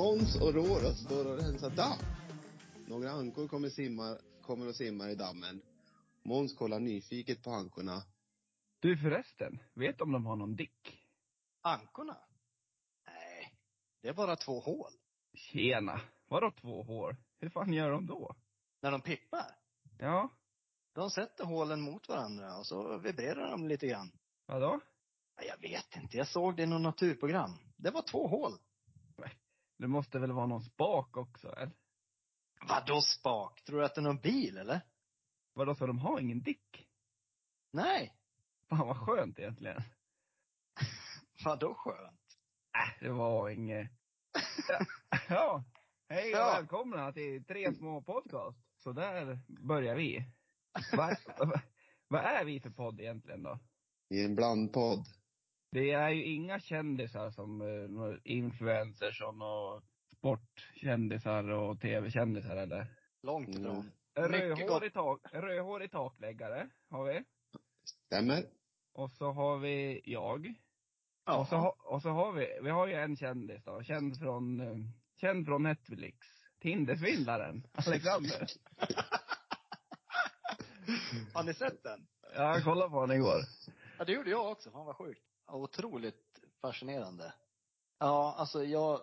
Måns och Roro står och rensar damm. Några ankor kommer, simma, kommer och simmar i dammen. Måns kollar nyfiket på ankorna. Du förresten, vet om de har någon dick? Ankorna? Nej, det är bara två hål. Tjena. Vadå två hår? Hur fan gör de då? När de pippar, Ja, de sätter hålen mot varandra och så vibrerar de lite grann. vadå? Ja, Jag vet inte, jag såg det i något naturprogram. Det var två hål. Det måste väl vara någon spak också, eller? Vadå spak? Tror du att det är någon bil eller? Vadå, så de har ingen dick? Nej. Fan vad skönt egentligen. Vadå skönt? Äh, det var inget. Ja. ja. Hej och Ja. välkomna till Tre små podcast. Så där börjar vi. Vad va, vad är vi för podd egentligen då? I en blandpodd. Det är ju inga kändisar som några influencers och några sportkändisar och tv-kändisar eller? Långt Mm. ifrån. Mycket rödhårig, tak, rödhårig takläggare har vi. Stämmer? Och så har vi jag. Ja. Och, så, ha- och så har vi, vi har ju en kändis då, känd från, eh, känd från Netflix. Tindersvindlaren, Alexander. Har ni sett den? Jag kollade på honom igår. Ja, det gjorde jag också. Fan vad sjukt. Otroligt fascinerande. Ja, alltså jag,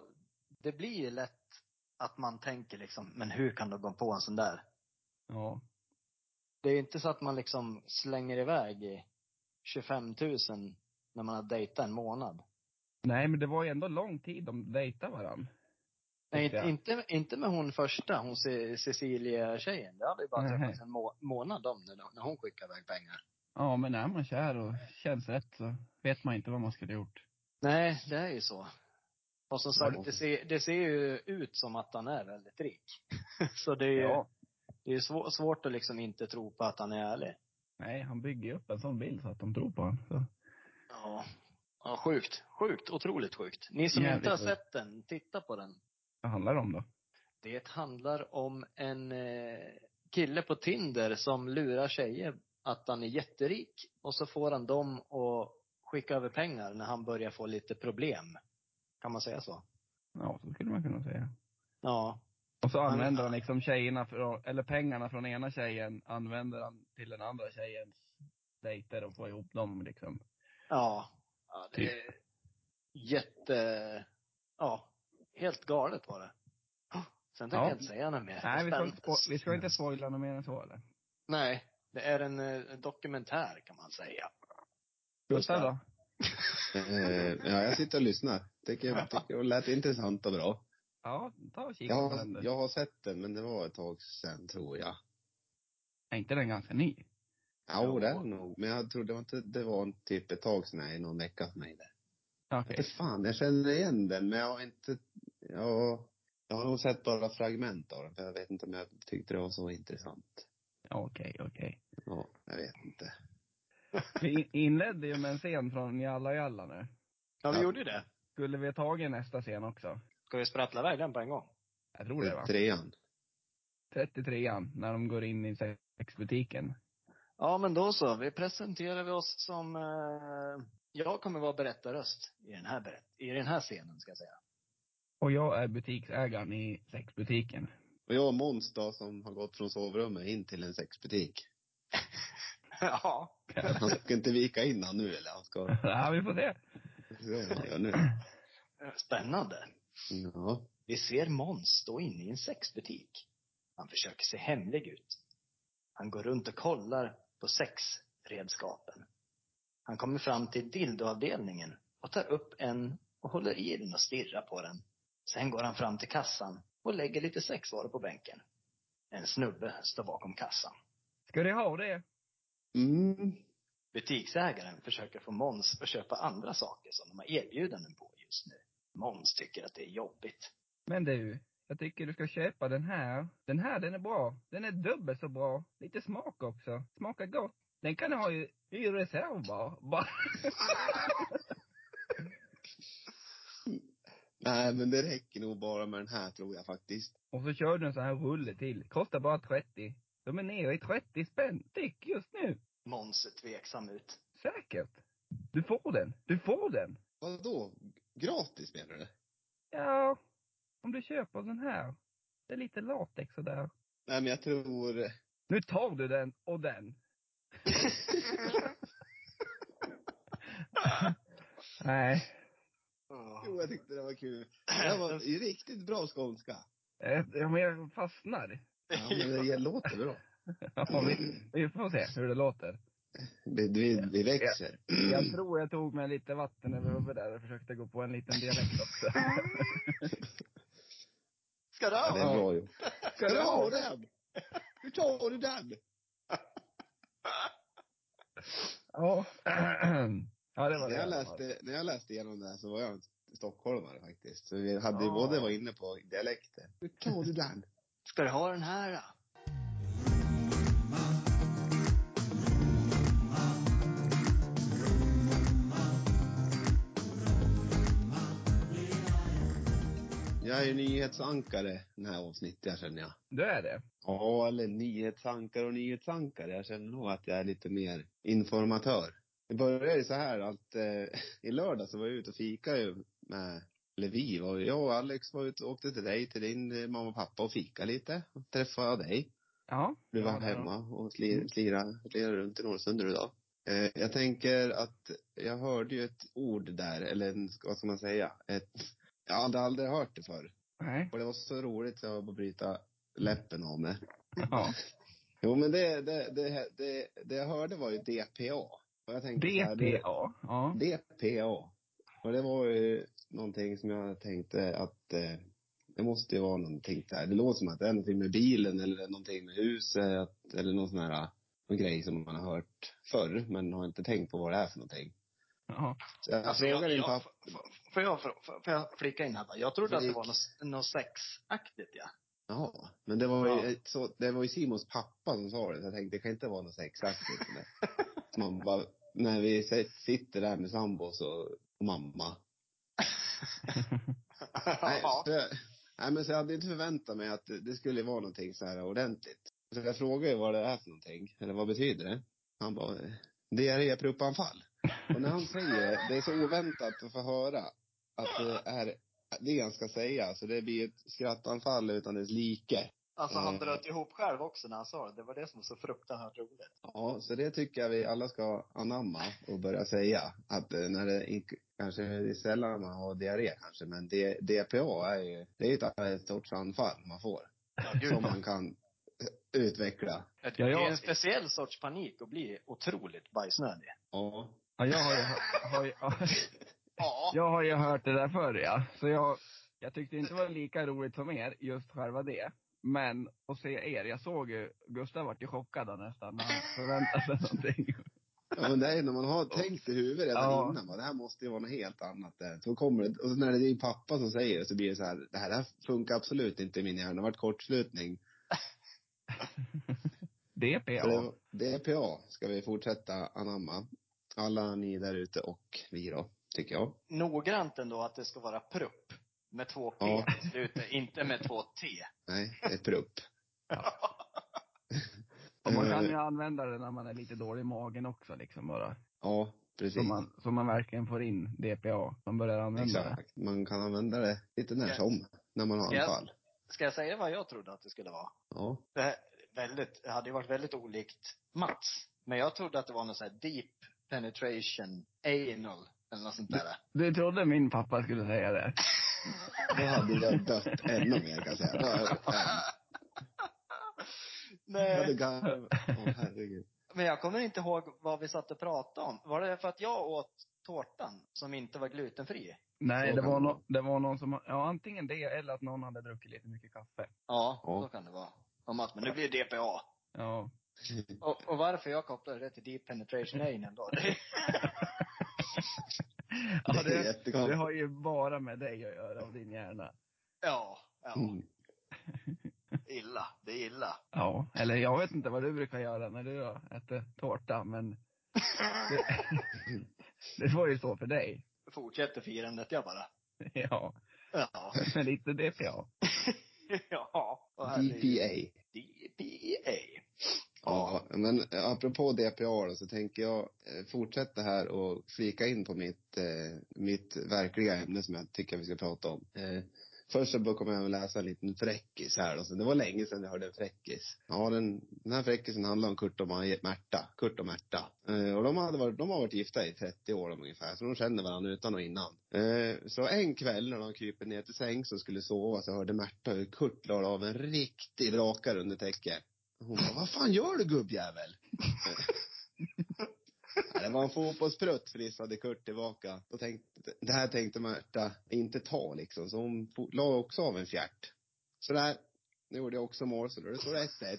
det blir ju lätt att man tänker liksom, men hur kan du gå på en sån där? Ja. Det är inte så att man liksom slänger iväg i 25 000 när man har dejtat en månad. Nej men det var ju ändå lång tid de dejtade varandra. Nej, jag. inte, inte med hon första, hon Ce- Cecilia-tjejen. Det hade ju bara Nej. träffats en må- månad om när, när hon skickade iväg pengar. Ja men är man kär och känns rätt så vet man inte vad man skulle ha gjort. Nej, det är ju så. Och som sagt, det ser, det ser ju ut som att han är väldigt rik. så det är ju, Ja. det är svår, svårt att liksom inte tro på att han är ärlig. Nej, han bygger ju upp en sån bild så att de tror på honom. Så. Ja. Ja, sjukt. Sjukt. Otroligt sjukt. Ni som Jävligt inte har sett den, titta på den. Vad handlar det om då? Det handlar om en eh, kille på Tinder som lurar tjejer att han är jätterik och så får han dem att skicka över pengar när han börjar få lite problem. Kan man säga så? Ja, så skulle man kunna säga. Ja. Och så använder han liksom tjejerna, från, eller pengarna från ena tjejen, använder han till den andra tjejens dejter och får ihop dem liksom. Ja. ja det är jätte, ja, helt galet var det. Sen tänker Ja. jag inte säga något mer. Nej, vi ska, inte vi ska inte spoila något mer än så eller? Nej, det är en eh, dokumentär kan man säga. Gustav då? Eh, ja, jag sitter och lyssnar. Tycker, tycker det lät intressant och bra. Ja, ta och kika Jag, på den jag har sett den, men det var ett tag sedan, tror jag. Är inte den ganska ny? Ja, Jo. det är det nog. Men jag trodde inte det var en typ ett tag sedan, nej, någon vecka för mig det. Okej. Inte fan, jag känner igen den, men jag har inte, ja, jag har nog sett bara fragment av den, för jag vet inte om jag tyckte det var så intressant. Okej, okej. Ja, jag vet inte. Vi in- inledde ju med en scen från Jalla Jalla nu. Ja, vi Ja. gjorde det. Skulle vi ha tagit nästa scen också? Ska vi sprattla iväg den på en gång? Jag tror det va? Trean. 33an, när de går in i sexbutiken. Ja, men då så. Vi presenterar vi oss som, eh, jag kommer vara berättarröst i den här berätt, i den här scenen ska jag säga. Och jag är butiksägaren i sexbutiken. Och jag och Måns då, som har gått från sovrummet in till en sexbutik. ja. Han ska inte vika in han nu, eller? Han ska, ja, vi får se. göra nu. Spännande. Ja. Vi ser Måns stå inne i en sexbutik. Han försöker se hemlig ut. Han går runt och kollar på sexredskapen. Han kommer fram till dildoavdelningen och tar upp en och håller i den och stirrar på den. Sen går han fram till kassan och lägger lite sexvaror på bänken. En snubbe står bakom kassan. Ska du ha det? Mm. Butiksägaren försöker få Måns att köpa andra saker som de har erbjudanden på just nu. Måns tycker att det är jobbigt. Men du, jag tycker du ska köpa den här. Den här, den är bra. Den är dubbelt så bra. Lite smak också. Smakar gott. Den kan du ha i, i reserv bara. bara. Nej, men det räcker nog bara med den här, tror jag faktiskt. Och så kör du en sån här rulle till. Kostar bara 30. De är nere i 30 spänn styck just nu. Måns ser tveksam ut. Säkert. Du får den. Du får den. Vadå? Gratis menar du? Ja. om du köper den här. Det är lite latex och där. Nej men jag tror, Nu tar du den och den. Nej. jo jag tyckte det var kul. Det var riktigt bra skånska. Eh, Ja, men jag fastnar. Ja men det låter bra. Ja, vi, vi får se hur det låter. Vi, vi, vi växer. Jag tror jag tog mig lite vatten över huvudet där och försökte gå på en liten dialekt också. Ska du Ja, det är ha? bra ju. Ska du ha den? Hur tar du den? Ja. Ja, det var När jag, det. läste, när jag läste igenom det här så var jag en stockholmare faktiskt. Så vi hade ju Ja. båda var inne på dialekter. Hur tar du den? Ska du ha den här då? Jag är ju nyhetsankare den här avsnittet jag känner jag. Du är det? Ja, eller nyhetsankare och nyhetsankare. Jag känner nog att jag är lite mer informatör. Det började ju så här att eh, i lördag så var jag ute och fikade ju med, eller vi var jag och Alex var ute och åkte till dig, till din mamma och pappa och fika lite. Och träffade dig. Ja. Var det hemma och slir, slirade, slirade runt i Norrsundet idag. Eh, jag tänker att jag hörde ju ett ord där, eller en, vad ska man säga, ett, jag hade aldrig hört det förr. Nej. Och det var så roligt så jag var bryta läppen av mig. Ja. Jo men det, det, det, det, det jag hörde var ju DPA. Och jag tänkte så här, det- DPA. Ja. DPA. Och det var ju någonting som jag tänkte att eh, det måste ju vara någonting där. Det låter som att det är någonting med bilen eller någonting med huset eller någon sån här någon grej som man har hört förr men har inte tänkt på vad det är för någonting. Ja. Så jag Alltså, frågade din jag, pappa. får, får, jag, får, får jag flika in här bara? Jag trodde att det var något, något sexaktigt ja. Ja, men det var ju Ja. så, det var ju Simons pappa som sa det. Så jag tänkte det kan inte vara något sexaktigt. Så man bara, när vi sitter där med sambos och, mamma. Nej, ja. så, jag- nej, men så jag hade inte förväntat mig att det, det skulle vara någonting så här ordentligt. Så jag frågade ju vad det är för någonting. Eller vad betyder det? Han bara, eh, diarrépuppanfall. Och när han säger det, det är så oväntat att få höra att det är det jag ska säga. Så det blir ett skrattanfall utan dess like. Alltså han Mm. bröt ihop själv också när han sa det. Det var det som var så fruktansvärt roligt. Ja, så det tycker jag vi alla ska anamma och börja säga. Att eh, när det kanske det är sällan man har diarré kanske, men D, DPA är ju, det är ju ett, ett sorts anfall man får. Ja, gud. Som man kan utveckla. Det Ja, är jag- en speciell sorts panik att bli otroligt bajsnödig. Ja. Ja, jag har ju, har ju, Ja. jag har ju hört det där förr ja. Så jag, jag tyckte inte det var lika roligt som er, just själva det. Men att se er, jag såg ju, Gustav vart ju chockad nästan när han förväntade sig någonting. Ja men det är när man har tänkt i huvudet redan Ja. innan, va, det här måste ju vara något helt annat. Så kommer det, och när det är din pappa som säger det så blir det så här, det här, det här funkar absolut inte i min hjärna, det har varit kortslutning. DPA. Så det, DPA ska vi fortsätta anamma. Alla ni där ute och vi då, tycker jag. Noggrant ändå att det ska vara prupp. Med två P Ja. i slutet, inte med två T. Nej, ett prupp. Och man kan Eh, ju använda det när man är lite dålig i magen också liksom bara. Ja, precis. Så man, så man verkligen får in DPA. Man börjar använda det. Exakt. Man kan använda det lite när som, när man har anfall. Ska jag säga vad jag trodde att det skulle vara? Ja. Det, här, väldigt, det hade ju varit väldigt olikt Mats. Men jag trodde att det var något så här deep penetration anal eller något sånt där. Du trodde min pappa skulle säga det? Då hade jag dött ännu mer kan jag säga. Då hade jag, jag hade Nej. Åh herregud. men jag kommer inte ihåg vad vi satt och pratade om. Var det för att jag åt tårtan som inte var glutenfri? Nej, det var, no, det var någon som, ja antingen det eller att någon hade druckit lite mycket kaffe. Ja, Ja. så kan det vara. Och Mats, men nu blir det DPA. Ja. Och, och varför jag kopplade det till deep penetration anal då? Det, ja Det det har ju bara med dig att göra och din hjärna. ja, ja. Mm. Illa. Det är illa. Ja, eller jag vet inte vad du brukar göra när du äter tårta, men det, det var ju så för dig. Fortsätter firandet jag bara. Ja, Ja. med lite DPA. ja. DPA. DPA. Ja, men apropå DPA då, så tänker jag eh, fortsätta här och flika in på mitt, eh, mitt verkliga ämne som jag tycker vi ska prata om. Eh, Först så kom jag att läsa en liten fräckis här. Och så, det var länge sedan jag hörde en fräckis. Ja, den, den här fräckisen handlar om Kurt och Märta. Kurt och Märta. Eh, och de, hade varit, de har varit gifta i 30 år ungefär. Så de känner varandra utan och innan. Eh, så en kväll när de kryper ner till säng så skulle sova så hörde Märta hur Kurt la av en riktig brakare under täcket. Hon bara, vad fan gör du gubbjävel? Ja, det var en fotbollsprutt frissade Kurt tillbaka. Då tänkte, det här tänkte Märta inte ta liksom. Så hon la också av en fjärt. Sådär. Nu gjorde jag också mål, så då står det 1-1.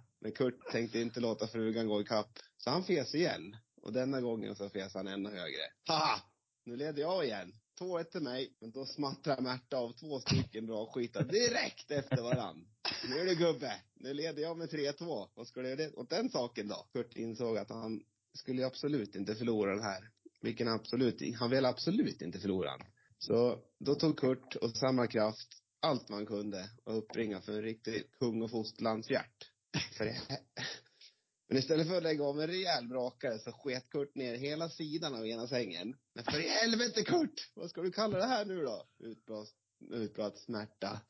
Men Kurt tänkte inte låta frugan gå i kapp. Så han fes igen. Och denna gången så fes han ännu högre. Haha! Nu leder jag igen. 2-1 till mig. Men då smattrar Märta av två stycken bra skitar direkt efter varann. Nu är det gubbe. Nu leder jag med 3-2. Vad ska du göra åt den saken då? Kurt insåg att han skulle absolut inte förlora den här. Vilken absolut, han ville absolut inte förlora den. Så då tog Kurt och samma kraft allt man kunde och uppringa för en riktig kung och fosterlandshjärt. För men istället för att lägga av en rejäl brakare så sket Kurt ner hela sidan av ena sängen. Men för i helvete Kurt! Vad ska du kalla det här nu då? Utbrast, utbrast smärta.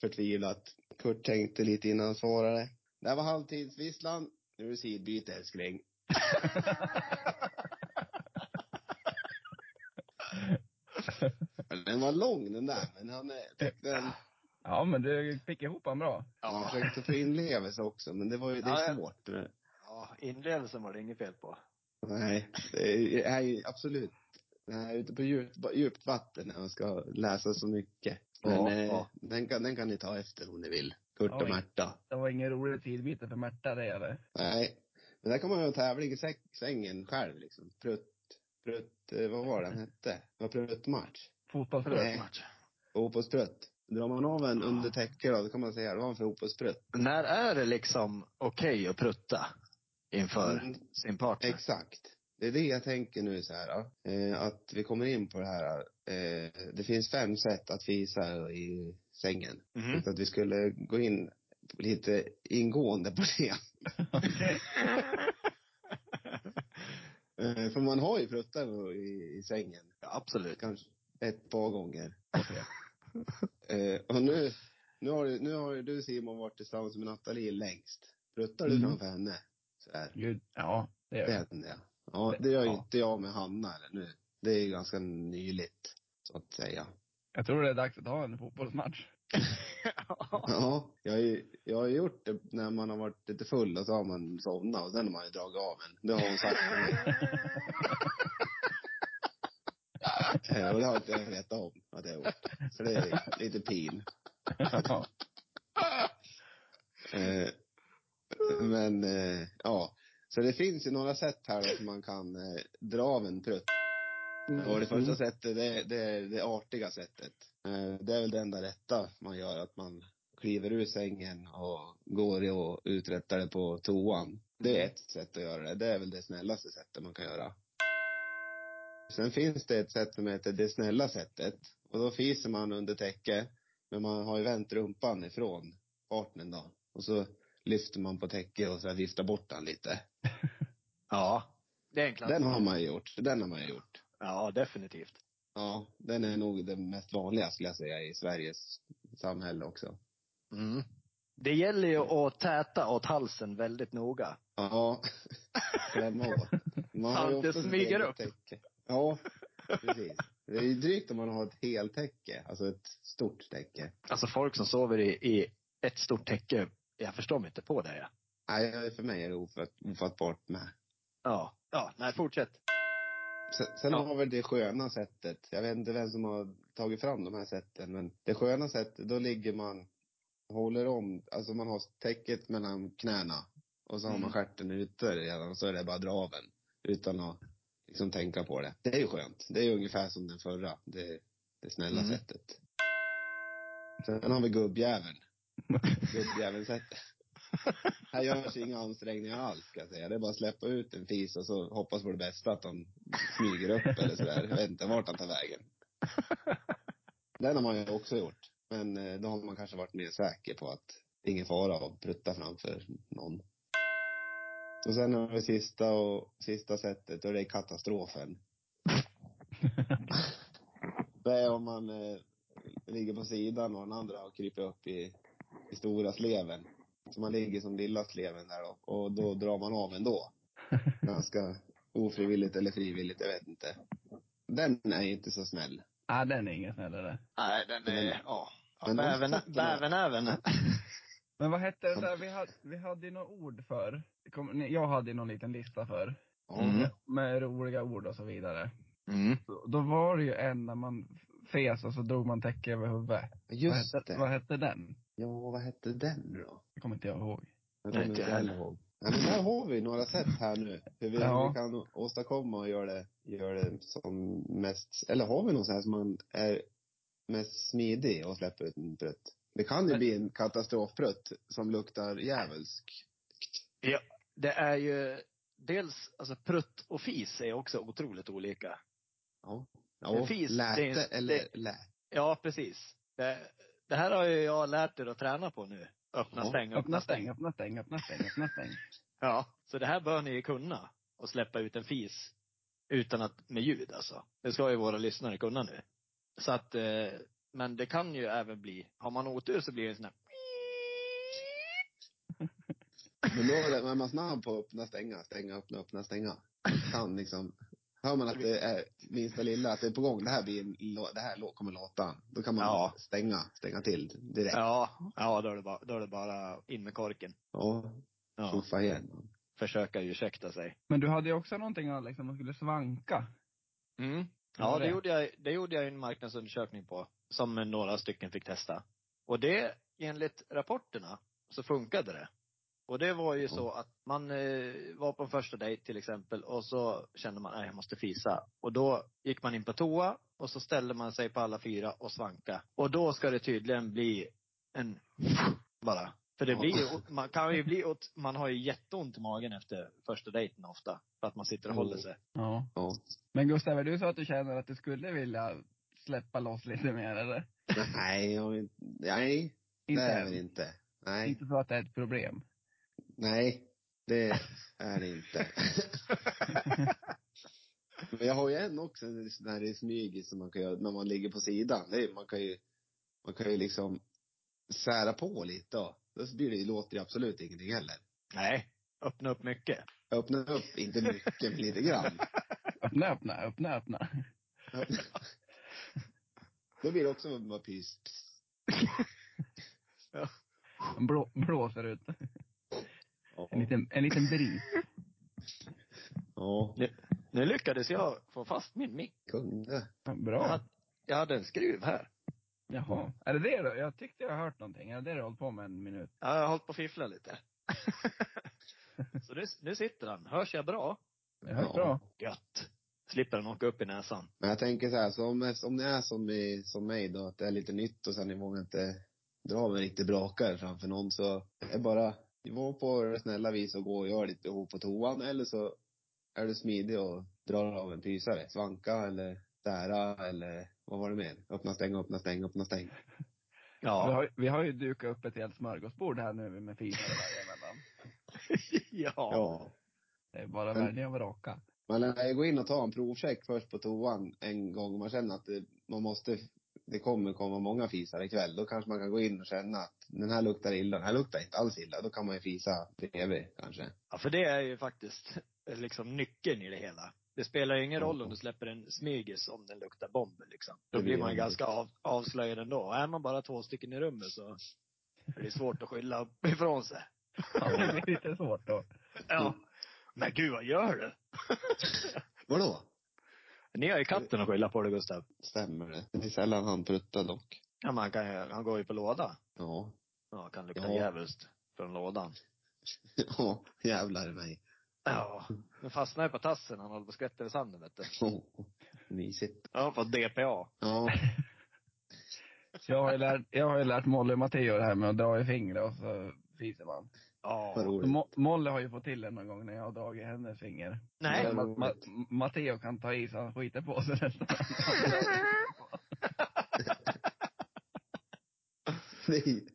Förtvivlat. Kurt tänkte lite innan han svarade. Det här var halvtidsvisslan. Nu är det sidbyte älskling. den var lång den där, men han tyckte den Ja, men du fick ihop han bra. Ja. Jag försökte få inlevelse också, men det var ju, det är svårt. Ja, inlevelsen var det inget fel på. Nej, det är ju absolut, här ute på djupt, djupt vatten när man ska läsa så mycket. Men ja, eh, ja. Den, kan, den kan ni ta efter om ni vill. Kurt och Märta. Det var ingen rolig tidbyte för Märta det eller? Nej. Men där kan man ju ha tävling i sängen själv liksom. Prutt, prutt, eh, vad var den hette? Det var pruttmatch. Fotbollspruttmatch. Fotbollsprutt. Drar man av en under täcket då, då kan man säga, det var en fotbollsprutt. När är det liksom okej okay att prutta inför mm. sin partner? Exakt. Det är det jag tänker nu så här, eh, att vi kommer in på det här, eh, det finns fem sätt att fisa i sängen. Mm. Så att vi skulle gå in lite ingående på det. eh, för man har ju pruttar i, i sängen. Ja, absolut. Kanske ett par gånger. eh, och nu, nu har, nu har du Simon varit tillsammans med Nathalie längst. Pruttar du mm. framför henne? Här. Gud, ja, det gör jag. Den, ja. ja, det gör ju ja. inte jag med Hanna eller nu. Det är ju ganska nyligt, så att säga. Jag tror det är dags att ha en fotbollsmatch. ja, jag har, ju, jag har gjort det när man har varit lite full och så har man somnat och sen har man ju dragit av en. Det har hon sagt till mig. och det har inte jag vetat om att jag har gjort. Så det är lite pin. eh, men, eh, ja. Så det finns ju några sätt här som man kan eh, dra av en prutt. Och det första sättet, det, det är det artiga sättet. Eh, det är väl det enda rätta man gör, att man kliver ur sängen och går och uträttar det på toan. Det är ett sätt att göra det. Det är väl det snällaste sättet man kan göra. Sen finns det ett sätt som heter det snälla sättet. Och då fiser man under täcke. Men man har ju vänt rumpan ifrån partnern då. Och så lyfter man på täcke och så här viftar bort den lite. ja. Det är enklast. Den har man ju gjort. Den har man gjort. Ja, definitivt. Ja, den är nog den mest vanliga skulle jag säga i Sveriges samhälle också. Mm. Det gäller ju att täta åt halsen väldigt noga. Ja, klämma åt. Man har ju det smyger upp. Täcke. Ja, precis. Det är ju drygt om man har ett heltäcke, alltså ett stort täcke. Alltså folk som sover i, i ett stort täcke, jag förstår mig inte på det. Ja. Nej, för mig är det ofatt, ofattbart med. Ja, ja, nej fortsätt. Sen, sen ja. har vi det sköna sättet. Jag vet inte vem som har tagit fram de här sätten, men det sköna sättet, då ligger man, håller om, alltså man har täcket mellan knäna och så har man mm. stjärten ute redan och så är det bara draven. Utan att liksom tänka på det. Det är ju skönt. Det är ju ungefär som den förra. Det, det snälla mm. sättet. Sen har vi gubbjäveln. Gubbjäveln-sättet. Här görs inga ansträngningar alls ska jag säga. Det är bara att släppa ut en fis och så hoppas på det bästa att han smyger upp eller sådär. Jag vet inte vart han tar vägen. Den har man ju också gjort. Men eh, då har man kanske varit mer säker på att det är ingen fara att prutta framför någon. Och sen har vi sista och sista sättet och det är katastrofen. det är om man, eh, ligger på sidan och den andra har krypit upp i, i stora sleven. Så man ligger som lilla sleven där då. Och då drar man av ändå. Ganska ofrivilligt eller frivilligt, jag vet inte. Den är inte så snäll. Nej, den är ingen snällare. Nej, den är, ja. ja men de bäven, fötterna- bäven även. Men vad hette det där vi hade, vi hade ju något ord för. Jag hade ju någon liten lista för. Mm. Med roliga ord och så vidare. Mm. Då, då var det ju en när man fes och så drog man täcke över huvudet. Vad Just hette, det. vad hette den? Ja, vad hette den då? Det kommer inte jag ihåg. Jag Nej, kommer inte inte jag heller ihåg. Ja, men där har vi några sätt här nu. Hur vi, Ja. vi kan åstadkomma och göra det, göra det som mest, eller har vi någon sån här som man är mest smidig och släpper ut en prutt? Det kan ju Men- bli en katastrofprutt som luktar djävulsk. Ja, det är ju dels, alltså prutt och fis är också otroligt olika. Ja. Ja, fis, läte det- eller det- lä. Ja, precis. Det, det här har ju jag lärt er att träna på nu. Öppna, stäng, Öppna, stäng, öppna, stäng, öppna, stäng, öppna, stäng. Ja, så det här bör ni ju kunna. Och släppa ut en fis utan att, med ljud alltså. Det ska ju våra lyssnare kunna nu. Så att, eh, men det kan ju även bli, har man otur så blir det en sån här Men då är man snabb på att öppna, stänga, stänga, öppna, öppna, stänga. Kan liksom, hör man att det är minsta lilla, att det är på gång, det här blir det här kommer låta. Då kan man Ja. stänga, stänga till direkt. Ja, ja då är det bara, då är det bara in med korken. Ja, Ja. igen. Försöka ursäkta sig. Men du hade ju också någonting Alex, om man skulle svanka. Mm. Ja, det det? gjorde, jag, det gjorde jag en marknadsundersökning på. Som några stycken fick testa. Och det, enligt rapporterna, så funkade det. Och det var ju så att man eh, var på en första dejt till exempel och så kände man, nej jag måste fisa. Och då gick man in på toa och så ställde man sig på alla fyra och svanka. Och då ska det tydligen bli en bara. För det blir man kan ju bli åt, man har ju jätteont i magen efter första dejten ofta. För att man sitter och håller sig. Ja. Ja. Men Gustav, är du så att du känner att du skulle vilja släppa loss lite mer eller? Nej, jag, nej, Inte det är väl inte. Nej, Inte så att det är ett problem. Nej, det är det inte. Men jag har ju en också, när det är smygis som man kan göra, när man ligger på sidan. Det är, man kan ju, man kan ju liksom sära på lite då. Då blir det, låter det absolut ingenting heller. Nej, öppna upp mycket. Öppna upp, inte mycket, men lite grann. Öppna, öppna, öppna, öppna. Då blir det också bara pys. Blå, blåser ut. Ja. En liten, en liten bris. Ja, Nu lyckades jag få fast min mick. kunde. Jag Bra. hade, jag hade en skruv här. Jaha. Är det det då? Jag tyckte jag har hört någonting. Är det det du har hållit på med en minut? Jag har hållit på att fiffla lite. Så nu, nu sitter han. Hörs jag bra? Det hörs Ja. bra. Gött. Slipper han åka upp i näsan. Men jag tänker så här, så om, om det är som, i, som mig då, att det är lite nytt och sen ni vågar inte dra med riktigt brakare framför någon så är bara, var på det snälla vis och gå och gör ditt behov på toan eller så är du smidig och drar av en pysare. Svanka eller sära eller vad var det mer? Öppna, stänga, öppna, stänga, öppna, stäng. Vi, Ja. har, vi har ju dukat upp ett helt smörgåsbord här nu med fisar däremellan. ja. Ja. Det är bara välja och vraka. Man lär gå in och ta en provcheck först på toan en gång man känner att det, man måste, det kommer komma många fisar ikväll. Då kanske man kan gå in och känna att den här luktar illa, den här luktar inte alls illa. Då kan man ju fisa bredvid kanske. Ja, för det är ju faktiskt liksom nyckeln i det hela. Det spelar ju ingen roll om du släpper en smygis om den luktar bomb liksom. Då blir blir man ju man ganska av, avslöjad ändå. Och är man bara två stycken i rummet så är det svårt att skylla ifrån sig. Ja, det blir lite svårt då. Ja. Men gud, vad gör du? Vadå? Ni har ju katten att skylla på det, Gustav. Stämmer det? Det är sällan han pruttar dock. Ja, man kan ju, han går ju på låda. Ja. Ja, kan lukta Ja. djävulskt från lådan. Ja, jävlar i mig. Ja. Nu fastnar jag på tassen. Han håller på att skvätta i sanden, vet du. Oh, mysigt. Har fått DPA. Ja. Jag har ju lärt, jag har ju lärt Molly och Matteo det här med att dra i fingret och så fiser man. Ja. Mo- Molly har ju fått till det någon gång när jag har dragit hennes finger. Nej. Ma- Ma- Matteo kan ta i så han skiter på sig nästan. Nej.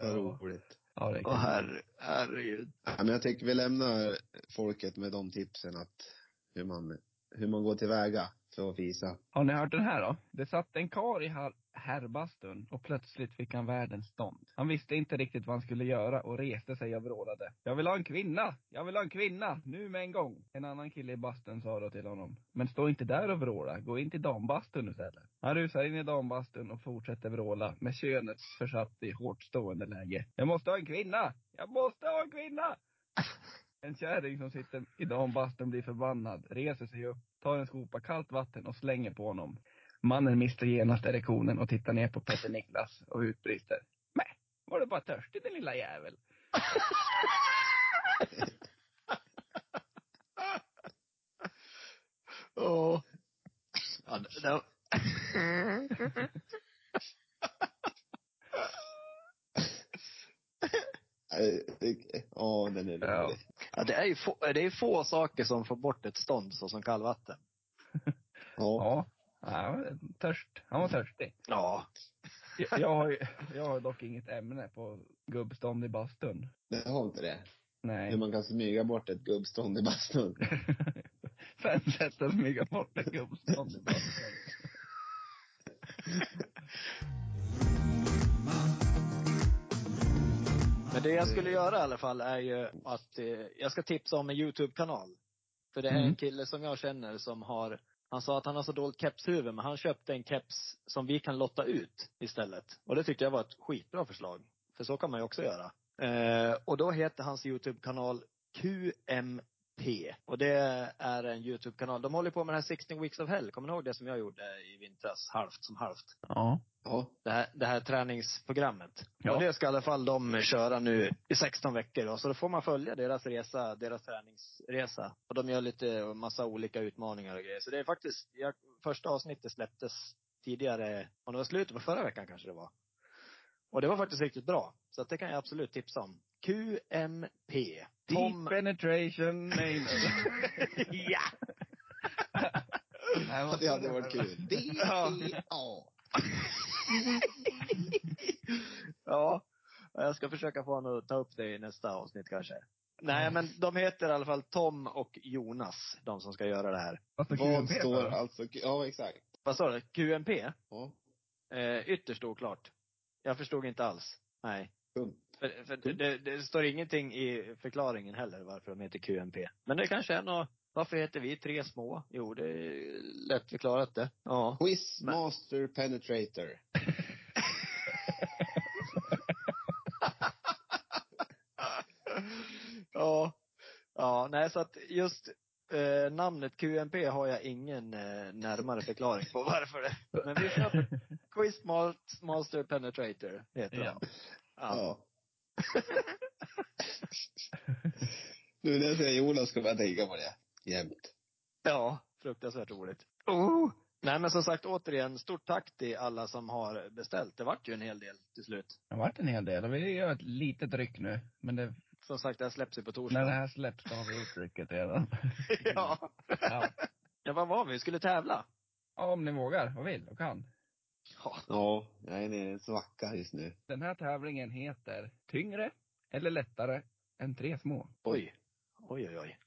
Vad roligt. Ja, det är Åh herre, herregud. Ja, men jag tycker vi lämnar folket med de tipsen att hur man, hur man går tillväga för att fisa. Har ni hört den här då? Det satt en kar i Har- herrbastun och plötsligt fick han världens stånd. Han visste inte riktigt vad han skulle göra och reste sig och vrålade. Jag vill ha en kvinna! Jag vill ha en kvinna! Nu med en gång! En annan kille i bastun sa då till honom. Men stå inte där och vråla. Gå in till dambastun istället. Han rusar in i dambastun och fortsätter vråla med könet försatt i hårt stående läge. Jag måste ha en kvinna! Jag måste ha en kvinna! En kärring som sitter i dambastun blir förbannad, reser sig upp, tar en skopa kallt vatten och slänger på honom. Mannen mister genast erektionen och tittar ner på Petter Niklas och utbrister. Mä, var du bara törstig din lilla jävel? Åh. Ja, det, Ja, den är Ja. rolig. ja, det är ju få, det är få saker som får bort ett stånd så som kallvatten. Ja. Ja, ja törst. Han var törstig. Ja. Jag, jag, har, ju- jag har dock inget ämne på gubbstånd i bastun. Det har inte det. Hur Nej. man kan smyga bort ett gubbstånd i bastun. Fem sätt att smyga bort ett gubbstånd i bastun. Men det jag skulle göra i alla fall är ju att eh, jag ska tipsa om en YouTube-kanal. För det är en Mm. kille som jag känner som har, han sa att han har så dåligt kepshuvud, men han köpte en keps som vi kan lotta ut istället. Och det tyckte jag var ett skitbra förslag. För så kan man ju också göra. Eh, och då heter hans YouTube-kanal QMP. Och det är en YouTube-kanal. De håller på med den här 16 Weeks of Hell. Kommer ni ihåg det som jag gjorde i vintras? Halvt som halvt. Ja. Ja. Det här, det här träningsprogrammet. Ja. Och det ska i alla fall de köra nu i 16 veckor. Då. Så då får man följa deras resa, deras träningsresa. Och de gör lite, massa olika utmaningar och grejer. Så det är faktiskt, jag, första avsnittet släpptes tidigare, om det var slutet på förra veckan kanske det var. Och det var faktiskt riktigt bra. Så det kan jag absolut tipsa om. QMP. Deep penetration anal. ja! Det hade varit kul. D-E-A. Ja. Jag ska försöka få honom att ta upp det i nästa avsnitt kanske. Nej, men de heter i alla fall Tom och Jonas, de som ska göra det här. Vad står Vad QMP står alltså, ja exakt. Vad sa du? QMP? Ja. Eh, ytterst oklart. Jag förstod inte alls. Nej. Kung. För, för det, det står ingenting i förklaringen heller varför de heter QMP. Men det kanske är något, varför heter vi tre små? Jo, det är lätt förklarat det. Ja. Quizmaster Penetrator. ja. Ja, nej så att just eh, namnet QMP har jag ingen eh, närmare förklaring på varför det. Men vi köper Quizmaster Penetrator, heter Ja. den. Ja. Ja. nu när jag säger Jonas kommer jag tänka på det. Jämt. ja, fruktansvärt roligt. Oh. Nej men som sagt återigen, stort tack till alla som har beställt. Det vart ju en hel del till slut. Det har varit en hel del och vi gör ett litet ryck nu. Men det, Som sagt, det här släpps ju på när torsdag. det här släpps så har vi gjort rycket redan. ja. Ja. ja, vad var vi? Vi skulle tävla. ja, om ni vågar och vill och kan. Ja. Ja, jag är nere i en svacka just nu. Den här tävlingen heter Tyngre eller lättare än tre små. Oj. Oj, oj, oj.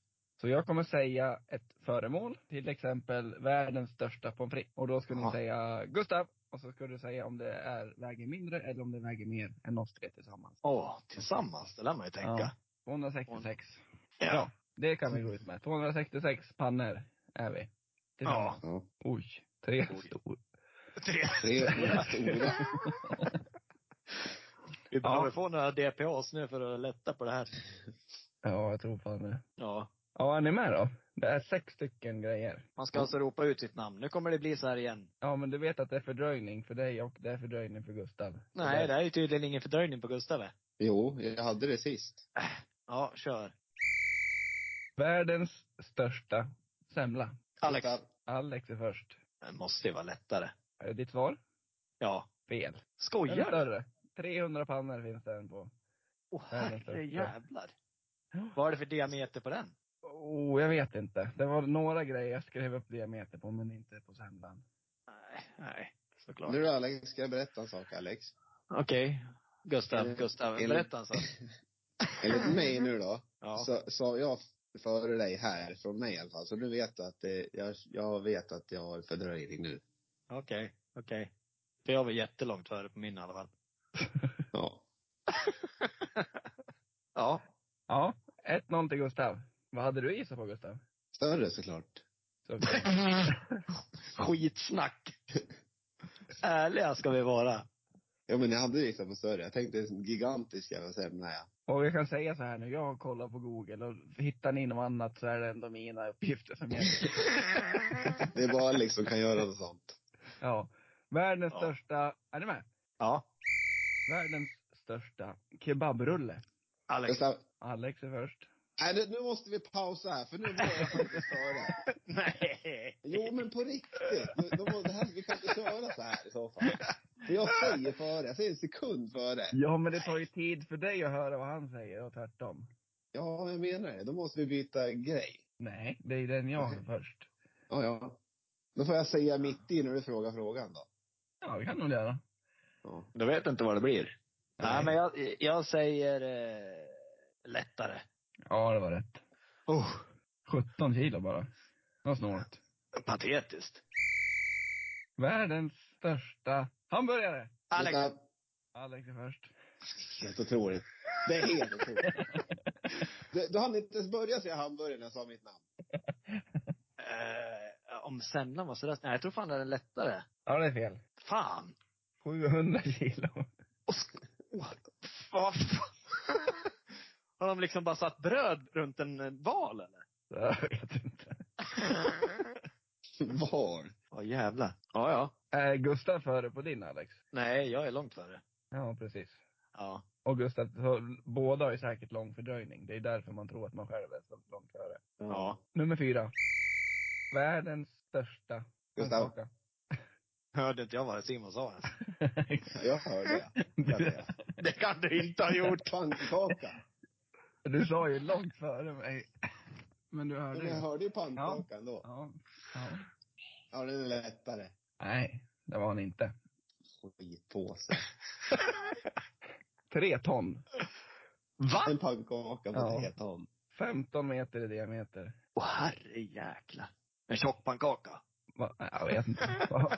Så jag kommer säga ett föremål, till exempel världens största pommes frites. Och då ska ni Ja. säga Gustav, och så ska du säga om det är, väger mindre eller om det väger mer än oss tre tillsammans. Åh, tillsammans. Det lär man ju tänka. Ja. 266. Ja. Ja, det kan vi gå ut med. 266 pannor är vi. Tillsammans. Ja. Oj, tre Oj. stor. Tre. Tre stora. Vi behöver få några DPAs nu för att lätta på det här. Ja, jag tror fan det. Ja. Ja, är ni med då? Det är sex stycken grejer. Man ska alltså ropa ut sitt namn. Nu kommer det bli så här igen. Ja, men du vet att det är fördröjning för dig och det är fördröjning för Gustav. Nej, det är ju tydligen ingen fördröjning på Gustav. Jo, jag hade det sist. Ja, kör. Världens största semla. Alex. Alex är först. Det måste ju vara lättare. Är det ditt svar? Ja. Fel. Den är Skojar du? större. 300 pannor finns den på. Åh största. herrejävlar. Vad är det för diameter på den? Oh, jag vet inte. Det var några grejer jag skrev upp diameter på, men inte på semlan. Nej, nej. Såklart. Nu då Alex, ska jag berätta en sak Alex? Okej. Gustav, Eh, Gustav, enligt- berätta en sak. Enligt mig nu då, Ja. så sa jag före dig här, från mig i alla fall. Så nu vet du att det, jag, jag vet att jag har fördröjning nu. Okej, okej. För jag var jättelångt före på min i alla fall. Ja. Ja. Ja, 1-0 till Gustav. Vad hade du gissat på Gustav? Större såklart. Så, Skitsnack. Ärliga ska vi vara. Ja men jag hade gissat på större. Jag tänkte gigantiska och sen, nej. och jag kan säga så här nu, jag har kollat på Google och hittar ni något annat så är det ändå mina uppgifter som gäller. Det är bara Alex som kan göra något sånt. Ja. Världens Ja. största, är ni med? Ja. Världens största kebabrulle. Alex. Gustav, Alex är först. Nej nu- måste vi pausa här för nu var jag faktiskt före. Nej. Jo men på riktigt. Nu, då, det här, vi kan inte köra så här i så fall. För jag säger före, jag säger en sekund före. Ja, men det tar ju tid för dig att höra vad han säger och tvärtom. Ja, jag menar det. Då måste vi byta grej. Nej, det är den jag har först. Ja, ja. Då får jag säga mitt i när du frågar frågan då. Ja, det kan nog göra. Ja. Du vet inte vad det blir. Nej, Nej. men jag, jag säger eh, lättare. Ja, det var rätt. Oh, 17 kilo bara. Vad snålt. patetiskt. Världens största hamburgare. Alex. Alex är först. Helt otroligt. Det är helt otroligt. Du, du hann inte ens börja säga hamburgare när jag sa mitt namn. Eh, om semlan var sådär. Nej, jag tror fan det är lättare. Ja, det är fel. Fan. 700 kilo. Och sk- What? Vad fan? Har de liksom bara satt bröd runt en eh, val eller? Jag vet inte. Var? Ja jävlar. Ja, ja. Är Gustav före på din Alex? Nej, jag är långt före. Ja, precis. Ja. Och Gustav, så, båda har ju säkert lång fördröjning. Det är därför man tror att man själv är så långt före. Ja. Nummer fyra. Världens största Gustav. pannkaka. Hörde inte jag vad Simon sa ens? Jag hörde det. Det kan du inte ha gjort. Pannkaka. Du sa ju långt före mig. Men du hörde Men jag ju. hörde ju pannkakan då. Ja. ja. Ja, den är lättare. Nej, det var han inte. Skitpåse. Tre ton. Va? En pannkaka på Ja. tre ton. 15 meter i diameter. Åh herre jäklar. En tjock pannkaka. Va? Jag vet inte.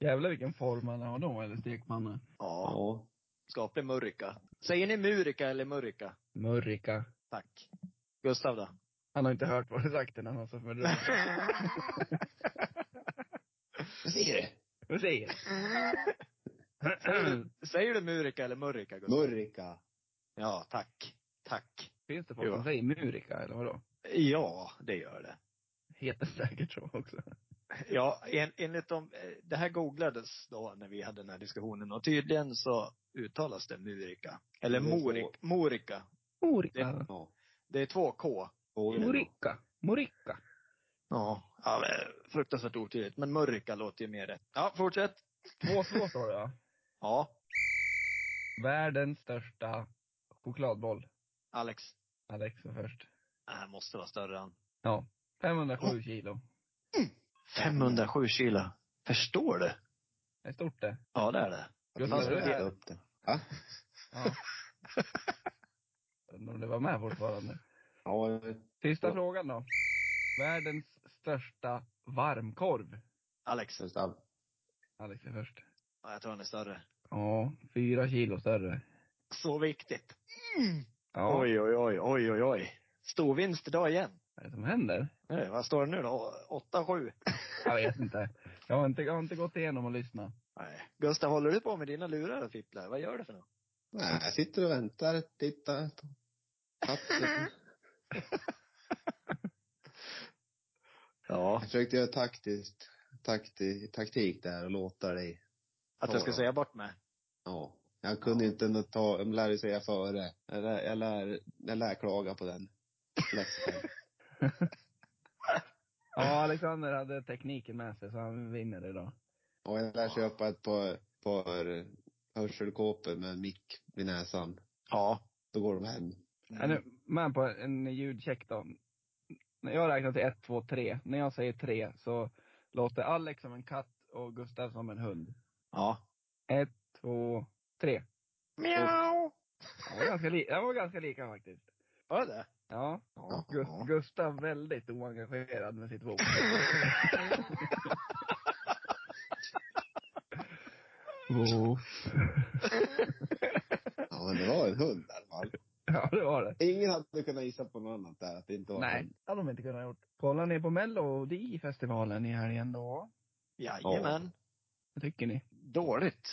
Jävlar vilken form han har då, eller stekpanna. Ja. Ja. Skaplig murrika. Säger ni murika eller murrika? Murrika. Tack. Gustav då? Han har inte hört vad du sagt innan han sa för det. Jag ser det. Vad säger Säger du? du, säger du murika eller murrika Gustav? Murrika. Ja, tack. Tack. Finns det folk Jo. som säger murika, eller vadå? Ja, det gör det. Heter säkert så också. Ja, en, enligt de, eh, det här googlades då när vi hade den här diskussionen och tydligen så uttalas det murika. Eller Det morik, morika. Murika. Ja. Det är två K. Murika. Murika. Ja. ja men, fruktansvärt otydligt. Men murrika låter ju mer rätt. Ja, fortsätt. 2-2 står det ja. Ja, Världens största chokladboll. Alex. Alex var först. Det här måste vara större än. Ja. 507 kilo. 507 kilo. Förstår du? Det är stort det. Ja, det är det. Gustav, du är upp det. Va? Ja. Undrar om det var med fortfarande. Ja, Sista Ja. frågan då. Världens största varmkorv. Alex. Gustav. Alex är först. Ja, jag tror han är större. Ja, fyra kilo större. Så viktigt. Ja. Oj, oj, oj, oj, oj, oj. Stor vinst idag igen. Vad är det som händer? Nej, vad står det nu då? 8-7? Jag vet inte. Jag har inte, jag har inte gått igenom och lyssnat. Nej. Gustav, håller du på med dina lurar och fipplar? Vad gör du för något? Nej, jag sitter och väntar, tittar. Ja. Jag försökte göra taktiskt, takti, taktik där och låta dig. Att jag ska säga bort mig? Ja. Jag kunde inte nå- ta, jag lärde säga före. Jag lär, jag lär, jag lär klaga på den. Ja, Alexander hade tekniken med sig så han vinner idag. Och jag lär köpa ett par, par hörselkåpor med mick vid näsan. Ja. Då går de hem. Är ni med på en ljudcheck då? När jag räknar till ett, två, tre. När jag säger tre så låter Alex som en katt och Gustav som en hund. Ja. Ett, två, tre. Miau! Det var ganska, li- det var ganska lika faktiskt. Var det Ja. Ja. Gu- Gustav väldigt oengagerad med sitt våg. Oh. Ja, men det var en hund i alla fall. ja, det var det. Ingen hade kunnat gissa på något annat där, att det inte var Nej, hund. det hade de inte kunnat gjort. Kollar ni på Melodifestivalen i helgen då? Jajamän. Vad tycker ni? Dåligt.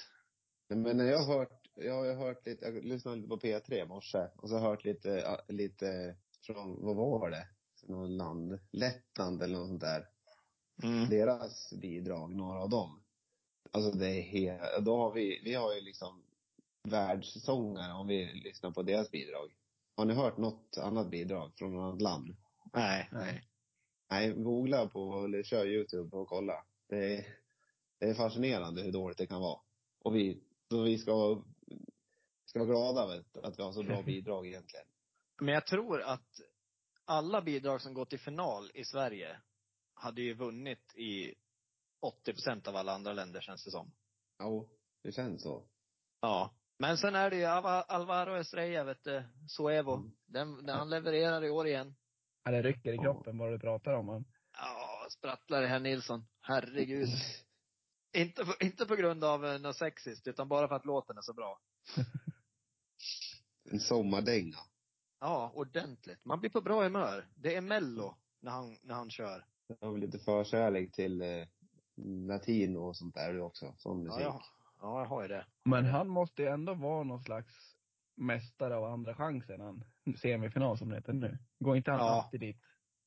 Men jag har hört, jag har hört lite, jag lyssnade lite på P3 i morse och så har jag hört lite, ja, lite från, vad var det? Någon land, Lettland eller något sånt där. Mm. Deras bidrag, några av dem. Alltså det är helt, då har vi, vi har ju liksom världssångare om vi lyssnar på deras bidrag. Har ni hört något annat bidrag från något annat land? Nej. Nej. Nej, googla på, eller kör YouTube och kolla. Det är, det är fascinerande hur dåligt det kan vara. Och vi, då vi ska, ska vara glada vet, att vi har så bra bidrag egentligen. Men jag tror att alla bidrag som gått till final i Sverige hade ju vunnit i 80 procent av alla andra länder känns det som. Jo, det känns så. Ja. Men sen är det ju Alva- Alvaro Estrella, vet du, Suevo. Mm. Den, den, han levererar i år igen. Ja, det rycker i Ja. kroppen vad du pratar om. Man. Ja, sprattlar i herr Nilsson. Herregud. inte, på, inte på grund av eh, något sexiskt, utan bara för att låten är så bra. En sommardänga. Ja, ordentligt. Man blir på bra humör. Det är mello när han, när han kör. Jag har väl lite förkärlek till eh, latino och sånt där också. Sån musik. Ja, ja. ja, jag har ju det. Men han måste ju ändå vara någon slags mästare av andra chansen, han semifinal som det heter nu. Går inte han Ja. alltid dit?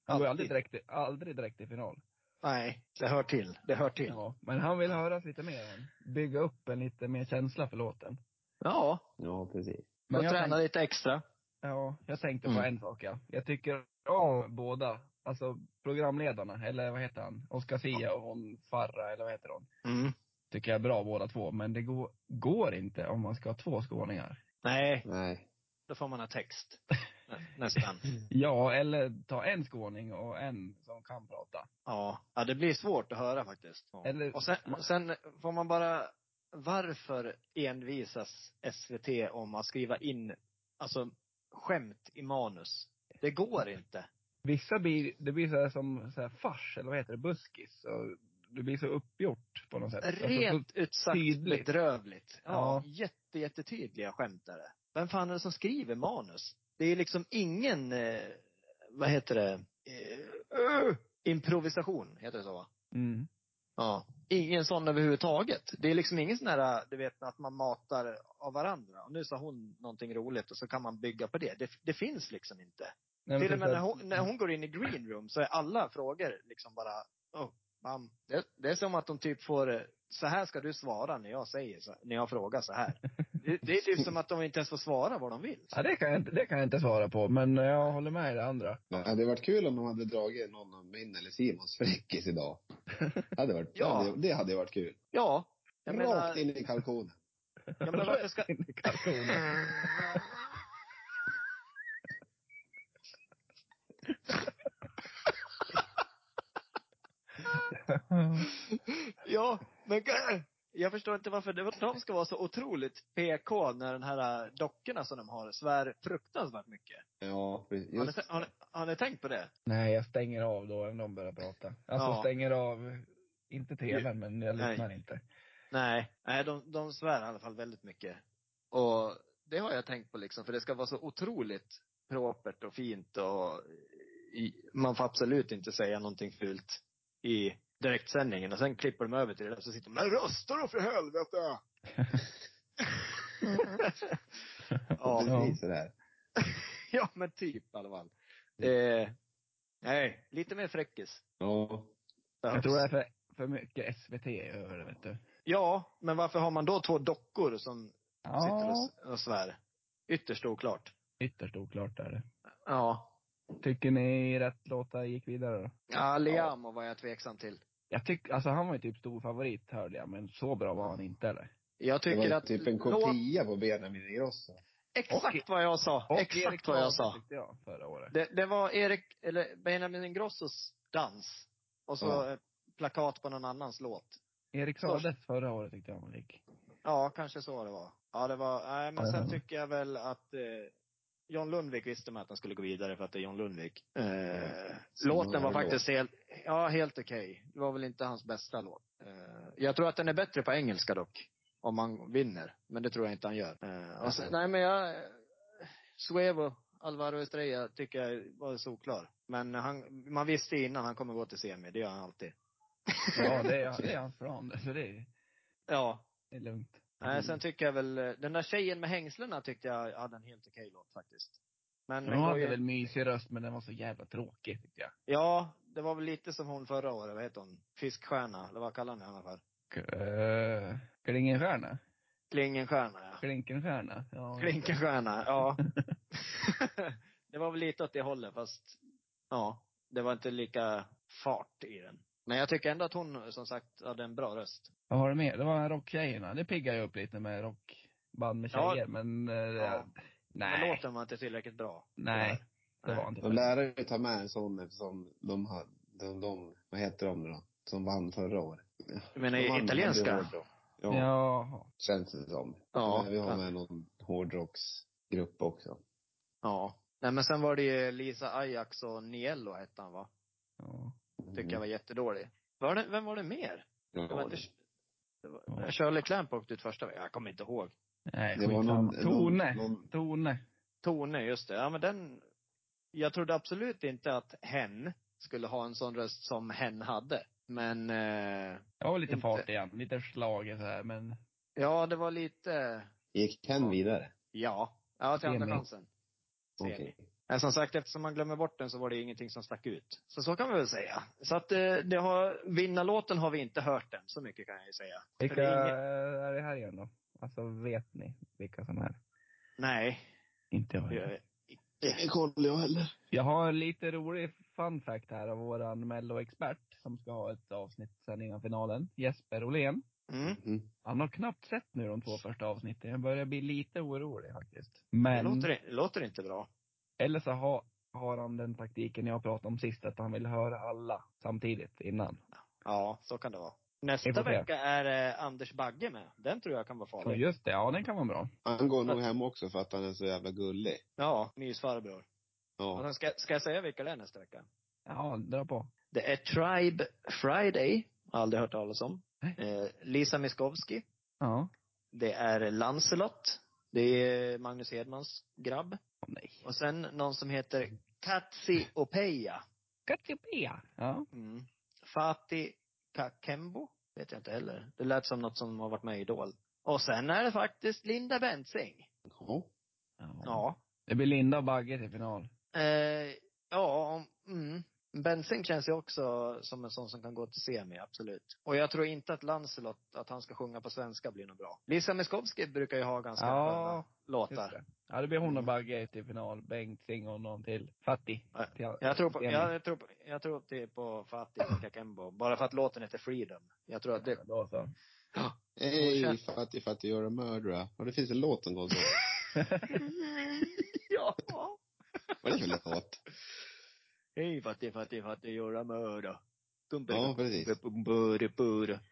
Han går Alltid. aldrig direkt, i- aldrig direkt i final. Nej, det hör till. Det hör till. Ja, men han vill höras lite mer än. Bygga upp en lite mer känsla för låten. Ja, Ja, precis. Men och jag träna tänk- lite extra. Ja, jag tänkte på Mm. en sak ja. Jag tycker om båda. Alltså programledarna, eller vad heter han? Oscar Sia och hon Farra, eller vad heter hon? Mm. Tycker jag är bra båda två. Men det går, går inte om man ska ha två skåningar. Nej, Nej. då får man ha text. Nä- Nästan. Ja, eller ta en skåning och en som kan prata. Ja. ja, det blir svårt att höra faktiskt. Ja. Eller- Och sen, sen får man bara, varför envisas SVT om att skriva in, alltså, skämt i manus? Det går inte. Vissa blir, det blir så som så här fars, eller vad heter det, buskis. Och det blir så uppgjort på något sätt. Alltså, Rent ut sagt tydligt. bedrövligt. Ja, Ja. jätte, jättetydliga skämt är det. Vem fan är det som skriver manus? Det är liksom ingen, eh, vad heter det, eh, uh, improvisation, heter det så va? mm. Ja. Ingen sån överhuvudtaget. Det är liksom ingen sån här, du vet att man matar av varandra. Och nu sa hon någonting roligt och så kan man bygga på det. Det, det finns liksom inte. Nej, Till och med när hon, när hon går in i green room så är alla frågor liksom bara, oh, bam. Det, det är som att de typ får, eh, så här ska du svara när jag säger så, när jag frågar så här. Det, det är typ som att de inte ens får svara vad de vill. Ja, det kan, jag inte, det kan jag inte svara på. Men jag håller med i det andra. Det hade varit kul om de hade dragit någon av min eller Simons fräckis idag. Det hade varit, Ja. det, hade, det hade varit kul. Ja. Jag menar, Rakt in i kalkonen. Ja, men varför ska, In i kalkonen. ja, men jag förstår inte varför det, de ska vara så otroligt PK när den här äh, dockorna som de har svär fruktansvärt mycket. Ja, precis. Har ni, Just, har, ni, har ni tänkt på det? Nej, jag stänger av då när de börjar prata. Alltså Ja. stänger av, inte tvn, men jag Nej. lyssnar inte. Nej, nej de, de svär i alla fall väldigt mycket. Och det har jag tänkt på liksom, för det ska vara så otroligt propert och fint och i, man får absolut inte säga någonting fult i direktsändningen. Och sen klipper de över till det där så sitter de Men rösta då för helvete! ja, precis sådär. ja, men typ i alla fall. Eh, nej, lite mer fräckis. Ja. Jag tror det är för, för mycket SVT över det, vet du. Ja, men varför har man då två dockor som sitter och, Ja, och svär? Ytterst oklart. ytterst oklart är det. Ja. Tycker ni rätt låtar gick vidare då? Ja, Liamo var jag tveksam till. Jag tycker, alltså han var ju typ stor favorit hörde jag, men så bra var han inte eller? Jag Det tycker var att... typ en kopia på Benjamin Ingrosso. Exakt vad jag sa. Och Exakt Erik vad jag sa. jag förra året. Det, det var Erik, eller Benjamin Ingrossos dans. Och så Ja. plakat på någon annans låt. Erik Saades förra året tyckte jag var lik. Ja, kanske så det var. Ja, det var, nej men sen tycker jag väl att eh, John Lundvik visste man att han skulle gå vidare för att det är John Lundvik. Eh, låten var faktiskt helt, ja helt okej. Det var väl inte hans bästa låt. Eh, jag tror att den är bättre på engelska dock. Om han vinner. Men det tror jag inte han gör. Eh, och sen, nej men jag, Suevo, Alvaro Estrella tycker jag var solklar. Men han, man visste innan han kommer gå till semi. Det gör han alltid. Ja, det är, det är hans plan. Så det är, Ja. det är lugnt. Nej, sen tycker jag väl, eh, den där tjejen med hängslena tyckte jag hade en helt okej låt faktiskt. Men hon hade ju- väl mysig röst, men den var så jävla tråkig tyckte jag. Ja, det var väl lite som hon förra året, vad heter hon? Fiskstjärna, eller vad kallar hon henne för? Uh, Klingenstjärna? Klingenstjärna, ja. Klinkenstjärna? Ja. Klinkenstjärna, ja. det var väl lite åt det hållet, fast ja, det var inte lika fart i den. Men jag tycker ändå att hon, som sagt, hade en bra röst. Vad har du mer? Det var rocktjejerna. Det piggar ju upp lite med rockband med Ja. tjejer, men... eh, Ja. Nej. Men låten var inte tillräckligt bra. Nej. Det var inte De lärde ju ta med en sån eftersom de har, de, de, vad heter de nu då? Som vann förra året. Du menar De italienska? Ja, Jaha. känns det som. Ja. Men Vi har med någon hårdrocksgrupp också. Ja. Nej men sen var det ju Lisa Ajax och Niello hette han va? Ja. Tycker jag var jättedålig. Var det, vem var det mer? Det var inte, det var, Shirley Clamp åkte ut första veckan. Jag kommer inte ihåg. Nej, Det var någon- Tone. någon- någon- Tone. Tone, just det. Ja men den, jag trodde absolut inte att hen skulle ha en sån röst som hen hade. Men, eh, var lite Inte. fart igen. Lite slaget så här, men... ja det var lite, Gick Ken vidare? ja. Ja, till andra chansen. Okej. Men som sagt, eftersom man glömmer bort den så var det ingenting som stack ut. Så så kan vi väl säga. Så att eh, det har, vinnarlåten har vi inte hört än. Så mycket kan jag ju säga. Vilka det är inget- är det här igen då? Alltså, vet ni vilka som är? Nej. Inte jag det heller. Ingen koll jag heller. Jag har en lite rolig fun fact här av våran melloexpert som ska ha ett avsnitt sen innan finalen. Jesper Olén. Mm. Mm. Han har knappt sett nu de två första avsnitten. Jag börjar bli lite orolig faktiskt. Det Men, låter, låter inte bra. Eller så har, har han den taktiken jag pratade om sist, att han vill höra alla samtidigt innan. Ja, så kan det vara. Nästa vecka är eh, Anders Bagge med. Den tror jag kan vara farlig. just det, ja den kan vara bra. Han går nog hem också för att han är så jävla gullig. Ja, mysfarbror. Ja. ska, ska jag säga vilka det är nästa vecka? Ja, dra på. Det är Tribe Friday. Aldrig hört talas om. Eh, Lisa Miskovsky. Ja. Det är Lancelot. Det är Magnus Hedmans grabb. Åh nej. Och sen någon som heter Katsi Opeya. Katjopea. Ja. Mm. Fatih Kakembo. Vet jag inte heller. Det lät som något som har varit med i Idol. Och sen är det faktiskt Linda Bensing. ja. Ja. Det blir Linda och Bagge till final. Eh, ja, om- mm. Bensing känns ju också som en sån som kan gå till semi, absolut. Och jag tror inte att Lancelot, att han ska sjunga på svenska blir nog bra. Lisa Miskovsky brukar ju ha ganska Ja, sköna låtar. det. Ja, det blir hon och Bagge till final. Bengt Sing och någon till. Fattig. Ja, Till- Jag tror på, jag, jag tror på, jag tror till på Fatih Kakembo. Bara för att låten heter Freedom. Jag tror att det, Då så. Hej, fattig, fattig, you're a murderer. Ja, det finns en låt som går så. ja. Vad är det för låt? Hej Fatih, Fatih, Fatih, göra mörda. Ja, precis.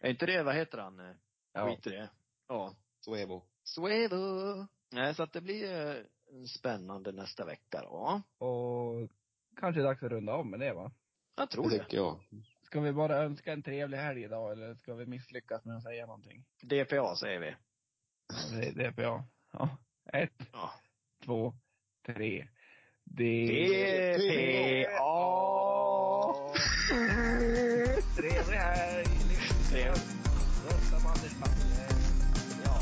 Är inte det, vad heter han? Ja. Skit i det. Ja. Suevo. Suevo. Nej, så att det blir eh, spännande nästa vecka då. Och kanske dags att runda av med det va? Jag tror Det det. tycker jag. Ska vi bara önska en trevlig helg idag eller ska vi misslyckas med att säga någonting? DPA säger vi. Bra. Ja. Ett, Ja. två, tre. D... DPA. Trevlig helg! Rösta på Anders. Ja.